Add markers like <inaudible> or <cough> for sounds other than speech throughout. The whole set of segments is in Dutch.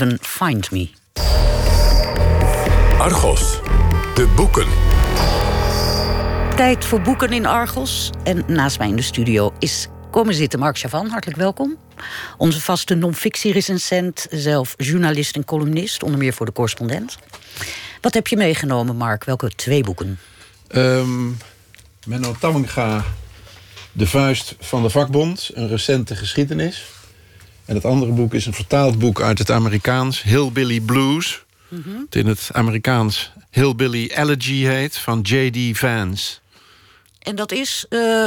Even Find Me. Argos, de boeken. Tijd voor boeken in Argos. En naast mij in de studio is komen zitten Mark Chavan. Hartelijk welkom. Onze vaste non-fictie-recensent, zelf journalist en columnist, onder meer voor de correspondent. Wat heb je meegenomen, Mark? Welke twee boeken? Um, Menno Tamminga, De Vuist van de Vakbond, een recente geschiedenis. En het andere boek is een vertaald boek uit het Amerikaans, Hillbilly Blues. Mm Het in het Amerikaans Hillbilly Elegy heet, van J.D. Vance. En dat is... Uh,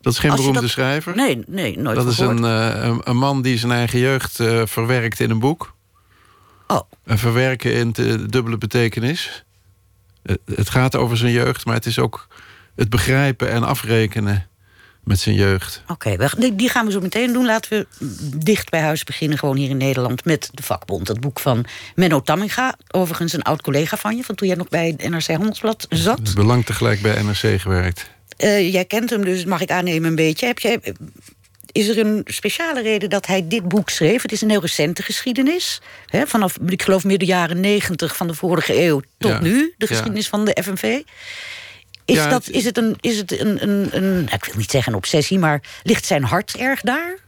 dat is geen beroemde schrijver? Nee, nee, nooit Dat is een, een, een, man die zijn eigen jeugd verwerkt in een boek. Oh. En verwerken in de dubbele betekenis. Het gaat over zijn jeugd, maar het is ook het begrijpen en afrekenen met zijn jeugd. Oké, die gaan we zo meteen doen. Laten we dicht bij huis beginnen, gewoon hier in Nederland... met de vakbond, het boek van Menno Tamminga. Overigens een oud-collega van je, van toen jij nog bij het NRC Handelsblad zat. Belang tegelijk bij NRC gewerkt. Uh, jij kent hem dus, mag ik aannemen, een beetje. Heb jij, is er een speciale reden dat hij dit boek schreef? Het is een heel recente geschiedenis. Hè, vanaf, ik geloof, midden jaren negentig van de vorige eeuw tot nu. De geschiedenis van de FNV. Is, ja, dat, is het, een, is het een, een, een, ik wil niet zeggen een obsessie, maar ligt zijn hart erg daar?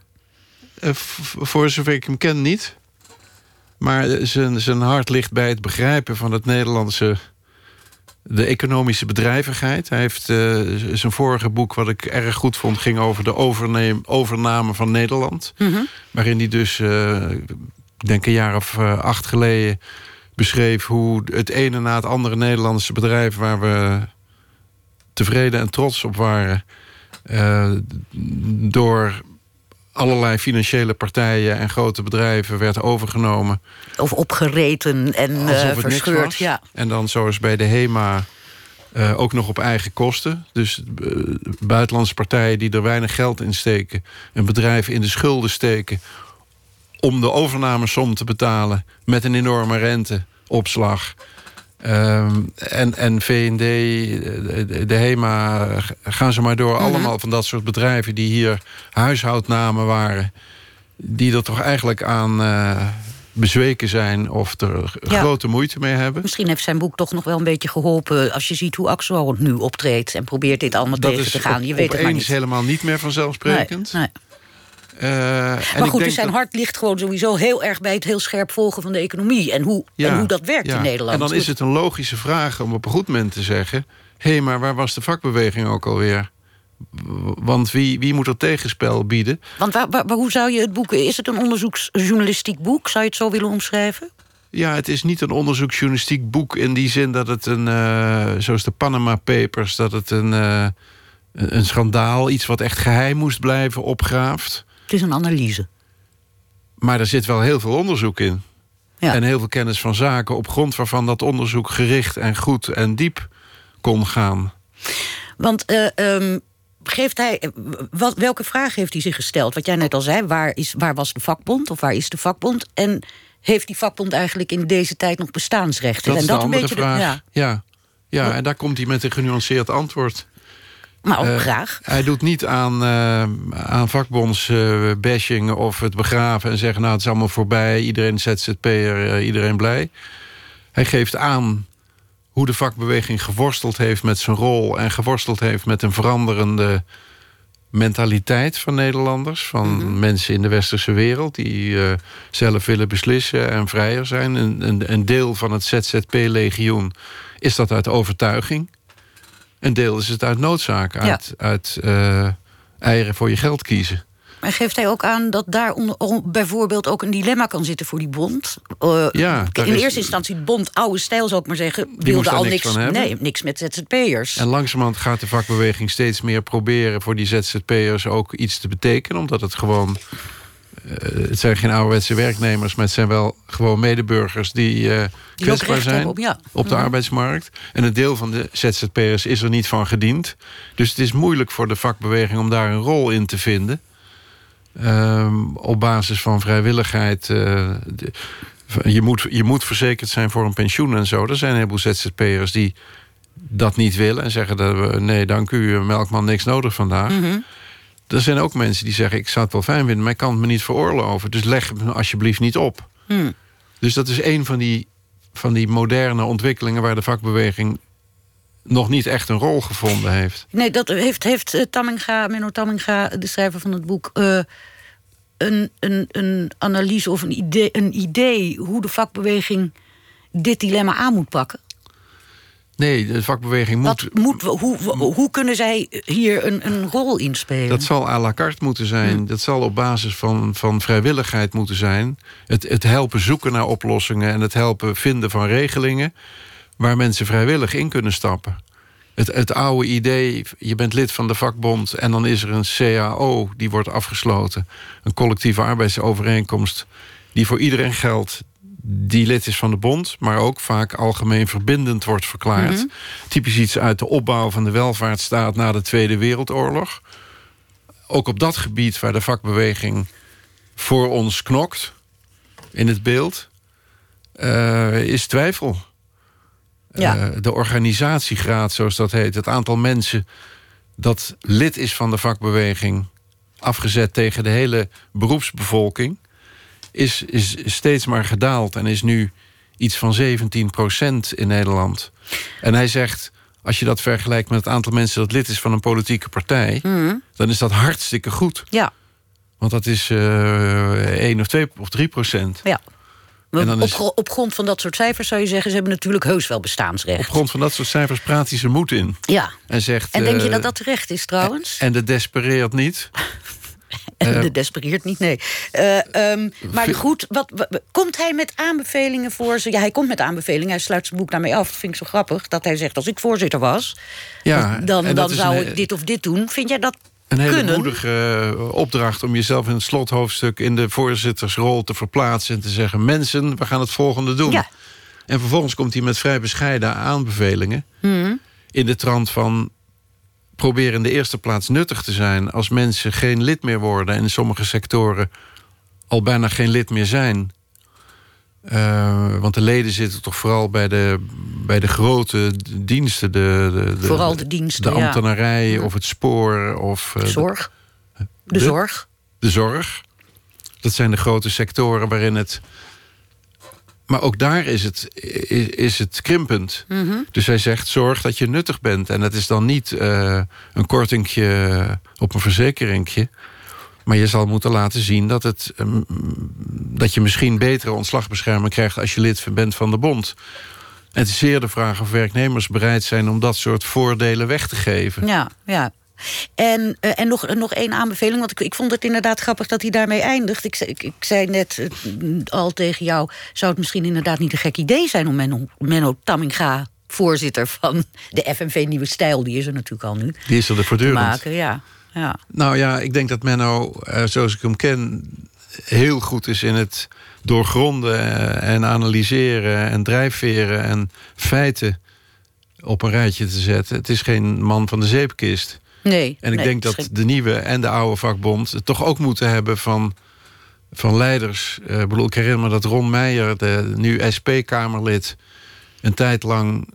Uh, voor zover ik hem ken niet. Maar zijn, zijn hart ligt bij het begrijpen van het Nederlandse... de economische bedrijvigheid. Hij heeft uh, zijn vorige boek, wat ik erg goed vond... ging over de overneem, overname van Nederland. Mm -hmm. Waarin hij dus, uh, ik denk een jaar of acht geleden... beschreef hoe het ene na het andere Nederlandse bedrijf... waar we tevreden en trots op waren... Uh, door allerlei financiële partijen en grote bedrijven werd overgenomen. Of opgereten en uh, verscheurd. Ja. En dan zoals bij de HEMA uh, ook nog op eigen kosten. Dus buitenlandse partijen die er weinig geld in steken... een bedrijf in de schulden steken... om de overnamesom te betalen met een enorme renteopslag... Um, en, en VND, de, de, HEMA, gaan ze maar door. Mhm. Allemaal van dat soort bedrijven die hier huishoudnamen waren... die er toch eigenlijk aan uh, bezweken zijn of er grote moeite mee hebben. Misschien heeft zijn boek toch nog wel een beetje geholpen... als je ziet hoe Axel nu optreedt en probeert dit allemaal dat tegen te gaan. Je weet het maar niet. helemaal niet meer vanzelfsprekend. Nee, nee. Uh, maar goed, dus zijn hart ligt gewoon sowieso heel erg bij het heel scherp volgen van de economie. En hoe, en hoe dat werkt in Nederland. En dan is het een logische vraag om op een goed moment te zeggen: hé, hey, maar waar was de vakbeweging ook alweer? Want wie, wie moet er tegenspel bieden? Want waar, waar, hoe zou je het boek. Is het een onderzoeksjournalistiek boek? Zou je het zo willen omschrijven? Ja, het is niet een onderzoeksjournalistiek boek in die zin dat het een, uh, zoals de Panama Papers, dat het een, uh, een schandaal, iets wat echt geheim moest blijven, opgraaft. Het is een analyse. Maar er zit wel heel veel onderzoek in. Ja. En heel veel kennis van zaken... op grond waarvan dat onderzoek gericht en goed en diep kon gaan. Want uh, geeft hij, wat, welke vraag heeft hij zich gesteld? Wat jij net al zei, waar, is, waar was de vakbond of waar is de vakbond? En heeft die vakbond eigenlijk in deze tijd nog bestaansrechten? Dat is en dat een beetje vraag. De, ja. Ja, ja, en daar komt hij met een genuanceerd antwoord. Uh, graag. Hij doet niet aan, uh, aan vakbondsbashing uh, of het begraven... en zeggen, nou, het is allemaal voorbij, iedereen ZZP'er, iedereen blij. Hij geeft aan hoe de vakbeweging geworsteld heeft met zijn rol... en geworsteld heeft met een veranderende mentaliteit van Nederlanders... van mm -hmm. mensen in de westerse wereld die zelf willen beslissen en vrijer zijn. Een, een, een deel van het ZZP-legioen is dat uit overtuiging... Een deel is het uit noodzaak, uit, uit uh, eieren voor je geld kiezen. Maar geeft hij ook aan dat daar bijvoorbeeld ook een dilemma kan zitten voor die bond? Uh, ja, in is, eerste instantie de bond, oude stijl zou ik maar zeggen, wilde al niks, niks nee, niks met ZZP'ers. En langzamerhand gaat de vakbeweging steeds meer proberen voor die ZZP'ers ook iets te betekenen, omdat het gewoon het zijn geen ouderwetse werknemers, maar het zijn wel gewoon medeburgers die, uh, die kwetsbaar zijn op, ja. op, de arbeidsmarkt. En een deel van de ZZP'ers is er niet van gediend. Dus het is moeilijk voor de vakbeweging om daar een rol in te vinden. Um, op basis van vrijwilligheid. Uh, de, je, moet, je moet verzekerd zijn voor een pensioen en zo. Er zijn een heleboel ZZP'ers die dat niet willen en zeggen dat we nee, dank u, melkman, niks nodig vandaag. Mm -hmm. Er zijn ook mensen die zeggen... ik zou het wel fijn vinden, maar ik kan het me niet veroorloven. Dus leg het me alsjeblieft niet op. Hmm. Dus dat is een van die, van die moderne ontwikkelingen waar de vakbeweging nog niet echt een rol gevonden heeft. Nee, dat heeft, heeft eh, Tamminga, Menno Tamminga, de schrijver van het boek, eh, een, een, een analyse of een idee, een idee hoe de vakbeweging dit dilemma aan moet pakken? Nee, de vakbeweging moet. Wat moet hoe, hoe, kunnen zij hier een, een rol in spelen? Dat zal à la carte moeten zijn. Dat zal op basis van, van vrijwilligheid moeten zijn. Het, het helpen zoeken naar oplossingen en het helpen vinden van regelingen waar mensen vrijwillig in kunnen stappen. Het, het oude idee, je bent lid van de vakbond en dan is er een CAO die wordt afgesloten. Een collectieve arbeidsovereenkomst die voor iedereen geldt die lid is van de bond, maar ook vaak algemeen verbindend wordt verklaard. Typisch iets uit de opbouw van de welvaartsstaat na de Tweede Wereldoorlog. Ook op dat gebied waar de vakbeweging voor ons knokt, in het beeld, eh, is twijfel. Ja. Eh, de organisatiegraad, zoals dat heet, het aantal mensen dat lid is van de vakbeweging, afgezet tegen de hele beroepsbevolking, is, is steeds maar gedaald en is nu iets van 17% in Nederland. En hij zegt, als je dat vergelijkt met het aantal mensen dat lid is van een politieke partij, dan is dat hartstikke goed. Ja, Want dat is eh 1 of 2 of 3 procent. ja. En dan op, is- op grond van dat soort cijfers zou je zeggen... ze hebben natuurlijk heus wel Op bestaansrecht. grond van dat soort cijfers praat hij zijn moed in. Ja. En zegt. En denk je eh, dat dat terecht is trouwens? En de despereert niet. <laughs> <laughs> En de despereert niet, nee. Eh, ehm, maar goed, wat, wa- komt hij met aanbevelingen voor ze? Ja, hij komt met aanbevelingen. Hij sluit zijn boek daarmee af. Dat vind ik zo grappig. Dat hij zegt, als ik voorzitter was... Ja, dan, dan zou een, ik dit of dit doen. Vind jij dat Een hele kunnen? moedige eh, opdracht om jezelf in het slothoofdstuk in de voorzittersrol te verplaatsen en te zeggen: mensen, we gaan het volgende doen. Ja. En vervolgens komt hij met vrij bescheiden aanbevelingen. Hmm. In de trant van probeer in de eerste plaats nuttig te zijn als mensen geen lid meer worden en in sommige sectoren al bijna geen lid meer zijn. Eh, want de leden zitten toch vooral bij de, bij de grote diensten. De, de, de, Vooral de diensten, De ja. ambtenarij of het spoor of de- Zorg. De, de- zorg. de zorg. Dat zijn de grote sectoren waarin het. Maar ook daar is het, is, is het krimpend. Dus hij zegt: zorg dat je nuttig bent. En dat is dan niet eh, een kortingje op een verzekeringje. Maar je zal moeten laten zien dat, het, ehm, dat je misschien betere ontslagbescherming krijgt als je lid bent van de bond. En het is zeer de vraag of werknemers bereid zijn om dat soort voordelen weg te geven. Ja, ja. En, eh, en nog, nog één aanbeveling, want ik, ik vond het inderdaad grappig dat hij daarmee eindigt. Ik, zei- ik, ik zei net eh, al tegen jou, zou het misschien inderdaad niet een gek idee zijn om Menno, Menno Tamminga, voorzitter van de FNV Nieuwe Stijl, die is er natuurlijk al nu, Die is er de te voortdurend. maken. Ja, ja. Nou ja, ik denk dat Menno, eh, zoals ik hem ken, heel goed is in het doorgronden en analyseren en drijfveren en feiten op een rijtje te zetten. Het is geen man van de zeepkist. Nee. En ik nee, denk dat de nieuwe en de oude vakbond het toch ook moeten hebben van, van leiders. Eh, ik bedoel, ik herinner me dat Ron Meijer, de nu SP-Kamerlid, een tijd lang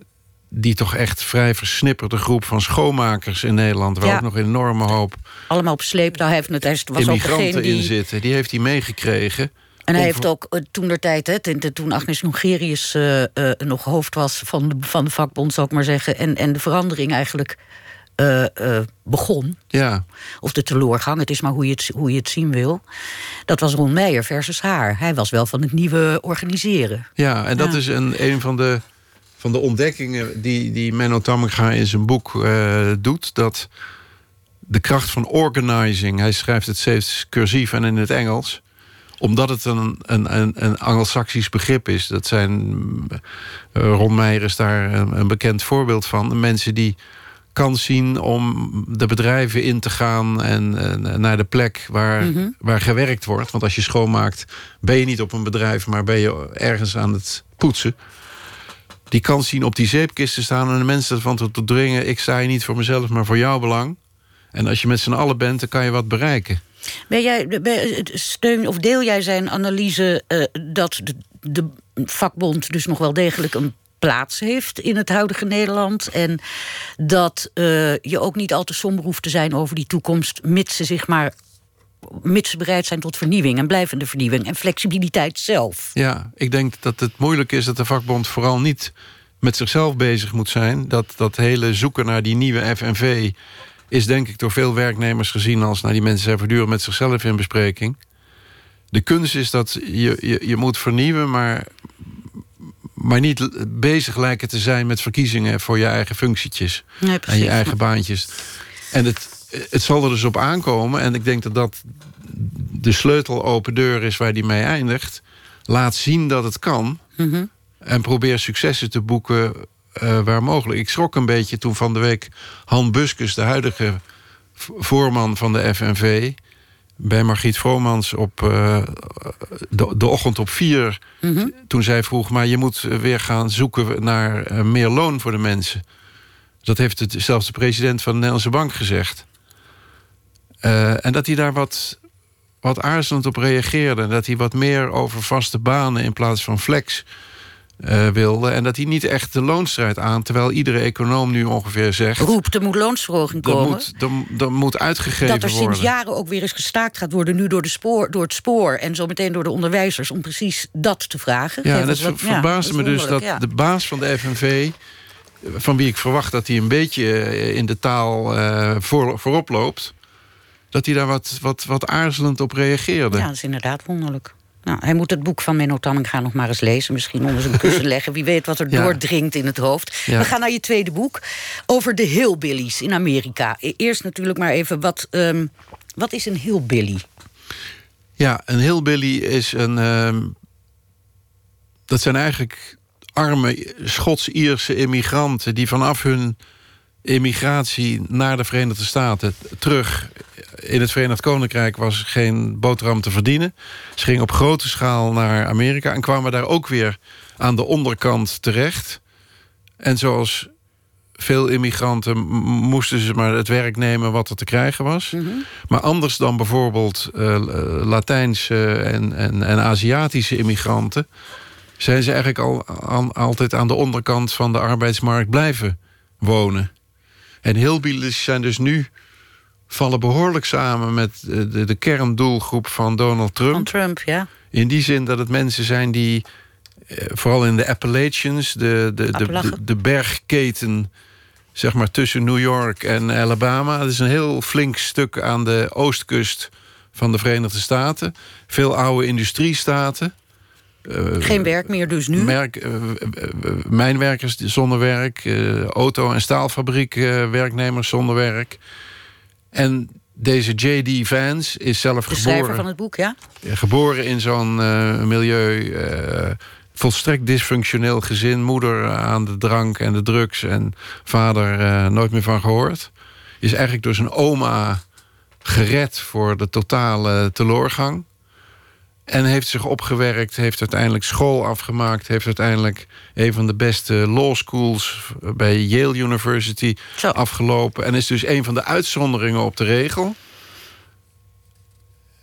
die toch echt vrij versnipperde groep van schoonmakers in Nederland, waar Ja. ook nog een enorme hoop allemaal op sleeptouw. Hij heeft het, hij was ook immigranten die... in zitten. Die heeft hij meegekregen. En hij heeft ook eh, toen der tijd, hè, toen- Agnes Jongerius eh, eh, nog hoofd was van de, van de vakbond, zou ik maar zeggen, en, en de verandering eigenlijk eh, eh, begon, Ja, of de teleurgang, het is maar hoe je het, hoe je het zien wil. Dat was Ron Meijer versus haar. Hij was wel van het nieuwe organiseren. ja en dat Ja. is een, een van de, van de ontdekkingen die, die Menno Tamminga in zijn boek eh, doet. Dat de kracht van organizing, hij schrijft het steeds cursief en in het Engels omdat het een, een, een, een Anglo-Saxisch begrip is. Dat zijn. Ron Meijer is daar een, een bekend voorbeeld van. Mensen die kans zien om de bedrijven in te gaan en, en naar de plek waar, waar gewerkt wordt. Want als je schoonmaakt, ben je niet op een bedrijf, maar ben je ergens aan het poetsen. Die kans zien op die zeepkist te staan en de mensen ervan te dringen: ik sta hier niet voor mezelf, maar voor jouw belang. En als je met z'n allen bent, dan kan je wat bereiken. Ben jij, ben- steun of deel jij zijn analyse eh, dat de, de vakbond dus nog wel degelijk een plaats heeft in het huidige Nederland. En dat eh, je ook niet al te somber hoeft te zijn over die toekomst, mits ze zich maar mits ze bereid zijn tot vernieuwing en blijvende vernieuwing en flexibiliteit zelf. Ja, ik denk dat het moeilijk is dat de vakbond vooral niet met zichzelf bezig moet zijn. Dat, dat hele zoeken naar die nieuwe FNV is denk ik door veel werknemers gezien als... nou, die mensen zijn voortdurend met zichzelf in bespreking. De kunst is dat je, je, je moet vernieuwen, maar, maar niet bezig lijken te zijn... met verkiezingen voor je eigen functietjes Nee, en je eigen baantjes. En het, het zal er dus op aankomen. En ik denk dat dat de sleutel open deur is waar die mee eindigt. Laat zien dat het kan. Mhm. En probeer successen te boeken eh, waar mogelijk. Ik schrok een beetje toen van de week Han Buskus, de huidige voorman van de FNV... bij Margriet Vromans op eh, de, de ochtend op vier... Mhm. toen zij vroeg, maar je moet weer gaan zoeken naar eh, meer loon voor de mensen. Dat heeft het, zelfs de president van de Nederlandse Bank gezegd. Eh, en dat hij daar wat, wat aarzelend op reageerde. Dat hij wat meer over vaste banen in plaats van flex eh, wilde. En dat hij niet echt de loonstrijd aan... terwijl iedere econoom nu ongeveer zegt... Roept, er moet loonsverhoging er komen. moet, er, er moet uitgegeven dat er worden. sinds jaren ook weer eens gestaakt gaat worden... nu door, de spoor, door het spoor en zo meteen door de onderwijzers... om precies dat te vragen. Ja, en het wat- ver- ja, verbaasde me dus dat ja. de baas van de FNV... van wie ik verwacht dat hij een beetje eh, in de taal eh, voor, voorop loopt... dat hij daar wat, wat, wat aarzelend op reageerde. Ja, dat is inderdaad wonderlijk. Nou, hij moet het boek van Menno Tamminga nog maar eens lezen. Misschien onder zijn kussen <laughs> leggen. Wie weet wat er Ja. doordringt in het hoofd. Ja. We gaan naar je tweede boek. Over de hillbillies in Amerika. E- Eerst natuurlijk maar even, wat, ehm, wat is een hillbilly? Ja, een hillbilly is een... ehm, dat zijn eigenlijk arme Schots-Ierse immigranten... die vanaf hun immigratie naar de Verenigde Staten terug... in het Verenigd Koninkrijk was geen boterham te verdienen. Ze gingen op grote schaal naar Amerika... en kwamen daar ook weer aan de onderkant terecht. En zoals veel immigranten moesten ze maar het werk nemen wat er te krijgen was. Maar anders dan bijvoorbeeld eh, Latijnse en, en, en Aziatische immigranten... zijn ze eigenlijk al, aan- altijd aan de onderkant van de arbeidsmarkt blijven wonen. En hillbillies zijn dus nu vallen behoorlijk samen met eh, de, de kerndoelgroep van Donald Trump. Van Trump, ja. In die zin dat het mensen zijn die, eh, vooral in de Appalachians, de, de, de, de bergketen, zeg maar tussen New York en Alabama. Dat is een heel flink stuk aan de oostkust van de Verenigde Staten. Veel oude industriestaten. Eh, Geen werk meer dus nu. Merk, eh, mijnwerkers zonder werk, eh, auto- en staalfabriek werknemers zonder werk. En deze J.D. Vance is zelf de schrijver geboren van het boek, ja. geboren in zo'n milieu. volstrekt dysfunctioneel gezin. Moeder aan de drank en de drugs. En vader nooit meer van gehoord. Is eigenlijk door zijn oma gered voor de totale teloorgang. En heeft zich opgewerkt, heeft uiteindelijk school afgemaakt... heeft uiteindelijk een van de beste law schools bij Yale University Zo. afgelopen... en is dus een van de uitzonderingen op de regel.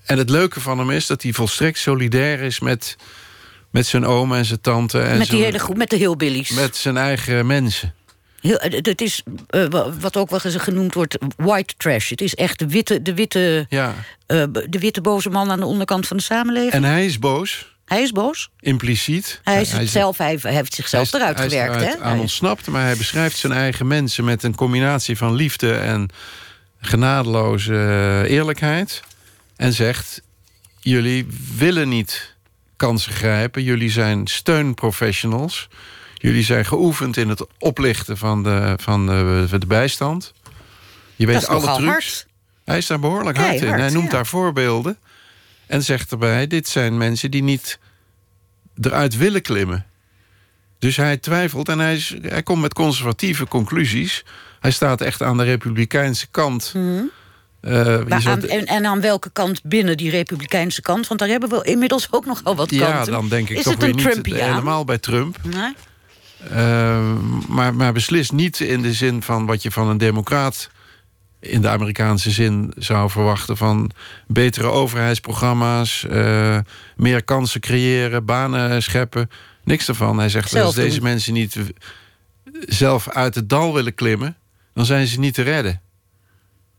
En het leuke van hem is dat hij volstrekt solidair is... met, met zijn oom en zijn tante. En Met die hele groep, met de hillbillies. met zijn eigen mensen. Heel, eh, het is eh, wa- wat ook wel eens genoemd wordt white trash. Het is echt de witte, de witte, Ja. eh, de witte boze man aan de onderkant van de samenleving. En hij is boos, hij is boos. impliciet. Hij, is het zelf, hij heeft- zichzelf hij eruit hij gewerkt. aan Hij- ontsnapt, maar hij beschrijft zijn eigen mensen... met een combinatie van liefde en genadeloze eerlijkheid. En zegt, jullie willen niet kansen grijpen. Jullie zijn steunprofessionals. Jullie zijn geoefend in het oplichten van de, van de, van de bijstand. Je weet alle trucs. hard. Hij is daar behoorlijk hard in. Hij noemt ja. daar voorbeelden. En zegt erbij, dit zijn mensen die niet eruit willen klimmen. Dus hij twijfelt en hij, is, hij komt met conservatieve conclusies. Hij staat echt aan de republikeinse kant. Eh, Mhm. Maar aan, en, en aan welke kant binnen die republikeinse kant? Want daar hebben we inmiddels ook nogal wat ja, kanten. dan denk ik is toch het weer een niet helemaal bij Trump. Nee? Eh, maar, maar beslist niet in de zin van wat je van een democraat in de Amerikaanse zin zou verwachten van betere overheidsprogramma's, eh, meer kansen creëren, banen scheppen. Niks ervan. Hij zegt Zelf als deze doen. mensen niet zelf uit het dal willen klimmen, dan zijn ze niet te redden.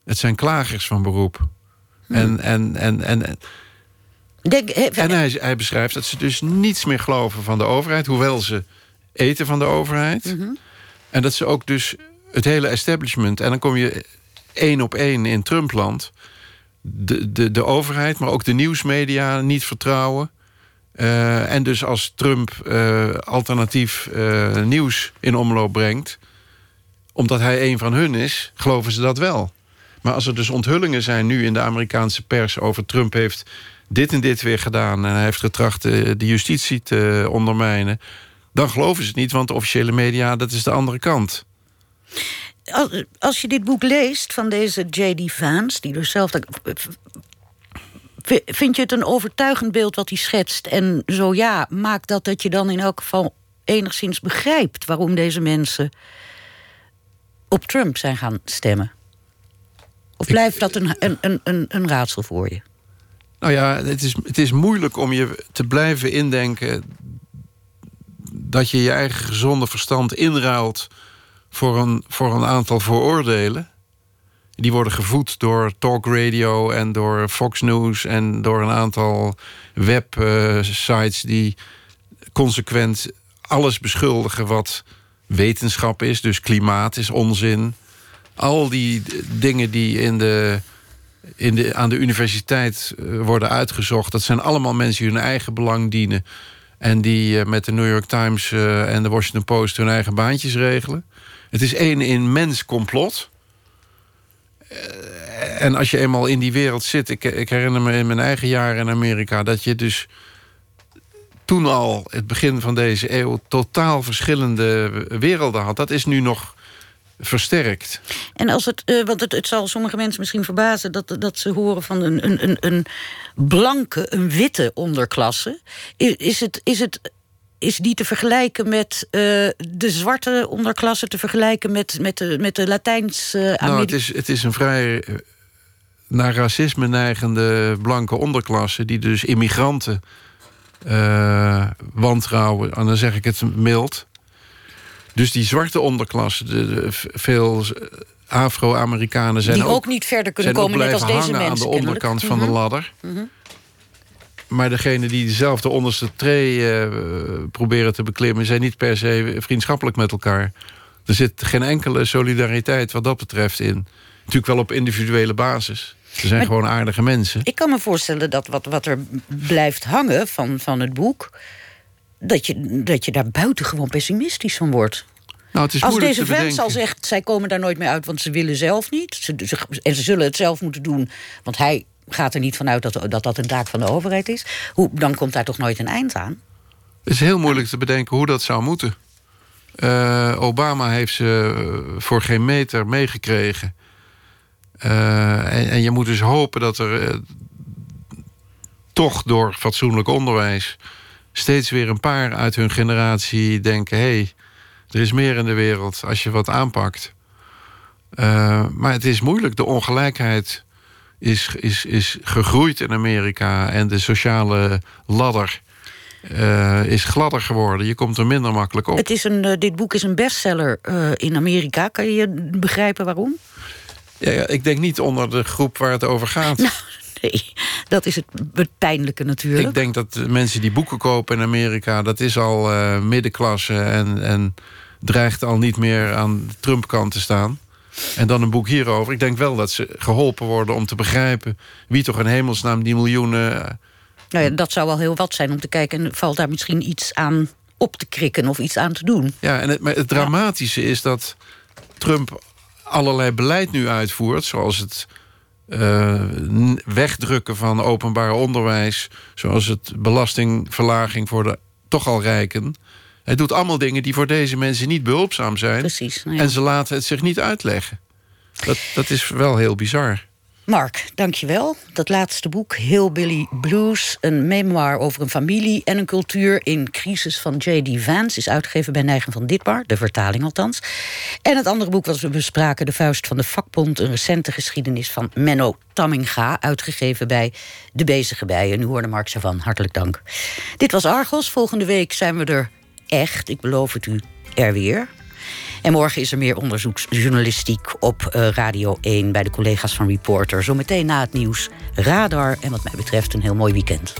Het zijn klagers van beroep. En, en, en, en, Denk, he- en hij, hij beschrijft dat ze dus niets meer geloven van de overheid, hoewel ze eten van de overheid. En dat ze ook dus het hele establishment, en dan kom je één op één in Trumpland, de, de, de overheid, maar ook de nieuwsmedia niet vertrouwen. Eh, en dus als Trump eh, alternatief eh, nieuws in omloop brengt, omdat hij een van hun is, geloven ze dat wel. Maar als er dus onthullingen zijn nu in de Amerikaanse pers over Trump heeft dit en dit weer gedaan en hij heeft getracht de justitie te ondermijnen, dan geloven ze het niet, want de officiële media, dat is de andere kant. als, je dit boek leest van deze J.D. Vance, die dus zelf. Vind je het een overtuigend beeld wat hij schetst? En zo ja, maakt dat dat je dan in elk geval enigszins begrijpt waarom deze mensen op Trump zijn gaan stemmen? Of blijft dat een, een, een, een, een raadsel voor je? Nou ja, het is, het is moeilijk om je te blijven indenken dat je je eigen gezonde verstand inruilt voor een, voor een aantal vooroordelen. Die worden gevoed door talkradio en door Fox News en door een aantal websites die consequent alles beschuldigen wat wetenschap is. Dus klimaat is onzin. Al die dingen die in de, in de, aan de universiteit eh, worden uitgezocht, dat zijn allemaal mensen die hun eigen belang dienen. En die eh, met de New York Times eh, en de Washington Post hun eigen baantjes regelen. Het is één immens complot. Eh, En als je eenmaal in die wereld zit... Ik, ik herinner me in mijn eigen jaren in Amerika... dat je dus toen al, het begin van deze eeuw... totaal verschillende werelden had. Dat is nu nog versterkt. En als het, eh, want het, het zal sommige mensen misschien verbazen dat, dat ze horen van een, een, een, een blanke, een witte onderklasse. I- Is, het, is, het, is die te vergelijken met eh, de zwarte onderklasse, te vergelijken met, met de, met de Latijns uh, Nou, het is, het is een vrij eh, naar racisme neigende blanke onderklasse... die dus immigranten eh, wantrouwen. En dan zeg ik het mild. Dus die zwarte onderklasse, de, de- veel Afro-Amerikanen zijn Die ook, ook niet verder kunnen komen, net als deze mensen. aan de kennelijk. onderkant van de Mhm. ladder. Maar degene die dezelfde onderste tree eh, proberen te beklimmen... zijn niet per se vriendschappelijk met elkaar. Er zit geen enkele solidariteit wat dat betreft in. Natuurlijk wel op individuele basis. Ze zijn Maar- gewoon aardige mensen. Ik kan me voorstellen dat wat, wat er blijft hangen van, van het boek... Dat je, dat je daar buitengewoon pessimistisch van wordt. Nou, het is Als deze vent al zegt, zij komen daar nooit meer uit... want ze willen zelf niet. Ze, ze- en ze zullen het zelf moeten doen. Want hij gaat er niet vanuit dat dat, dat een taak van de overheid is. Hoe, dan komt daar toch nooit een eind aan? Het is heel moeilijk te bedenken hoe dat zou moeten. Eh, Obama heeft ze eh, voor geen meter meegekregen. Eh, en, en je moet dus hopen dat er toch door fatsoenlijk onderwijs... steeds weer een paar uit hun generatie denken... hé, hey, er is meer in de wereld als je wat aanpakt. Eh, maar het is moeilijk. De ongelijkheid is, is, is gegroeid in Amerika... en de sociale ladder eh, is gladder geworden. Je komt er minder makkelijk op. Het is een, eh, dit boek is een bestseller in Amerika. Kan je begrijpen waarom? Ja, ja, ik denk niet onder de groep waar het over gaat. <laughs> Nou, dat is het, het pijnlijke natuurlijk. ik denk dat mensen die boeken kopen in Amerika... dat is al eh, middenklasse en, en dreigt al niet meer aan de Trump-kant te staan. En dan een boek hierover. Ik denk wel dat ze geholpen worden om te begrijpen... wie toch in hemelsnaam die miljoenen... eh, Nou ja, dat zou wel heel wat zijn om te kijken... en valt daar misschien iets aan op te krikken of iets aan te doen. Ja, en het, maar het dramatische is dat Trump allerlei beleid nu uitvoert... zoals het eh, wegdrukken van openbaar onderwijs... zoals het belastingverlaging voor de toch al rijken. Hij doet allemaal dingen die voor deze mensen niet behulpzaam zijn. Precies. Nou ja. En ze laten het zich niet uitleggen. Dat, dat is wel heel bizar. Mark, dankjewel. Dat laatste boek, Hillbilly Blues... een memoir over een familie en een cultuur in crisis van J.D. Vance... is uitgegeven bij Neigen van Ditmar, de vertaling althans. En het andere boek wat we bespraken, De Vuist van de Vakbond... een recente geschiedenis van Menno Tamminga... uitgegeven bij De Bezige Bijen. Nu hoorde Mark van hartelijk dank. Dit was Argos. Volgende week zijn we er echt, ik beloof het u, er weer... En morgen is er meer onderzoeksjournalistiek op eh, Radio 1 bij de collega's van Reporter. Zometeen na het nieuws Radar. En wat mij betreft een heel mooi weekend.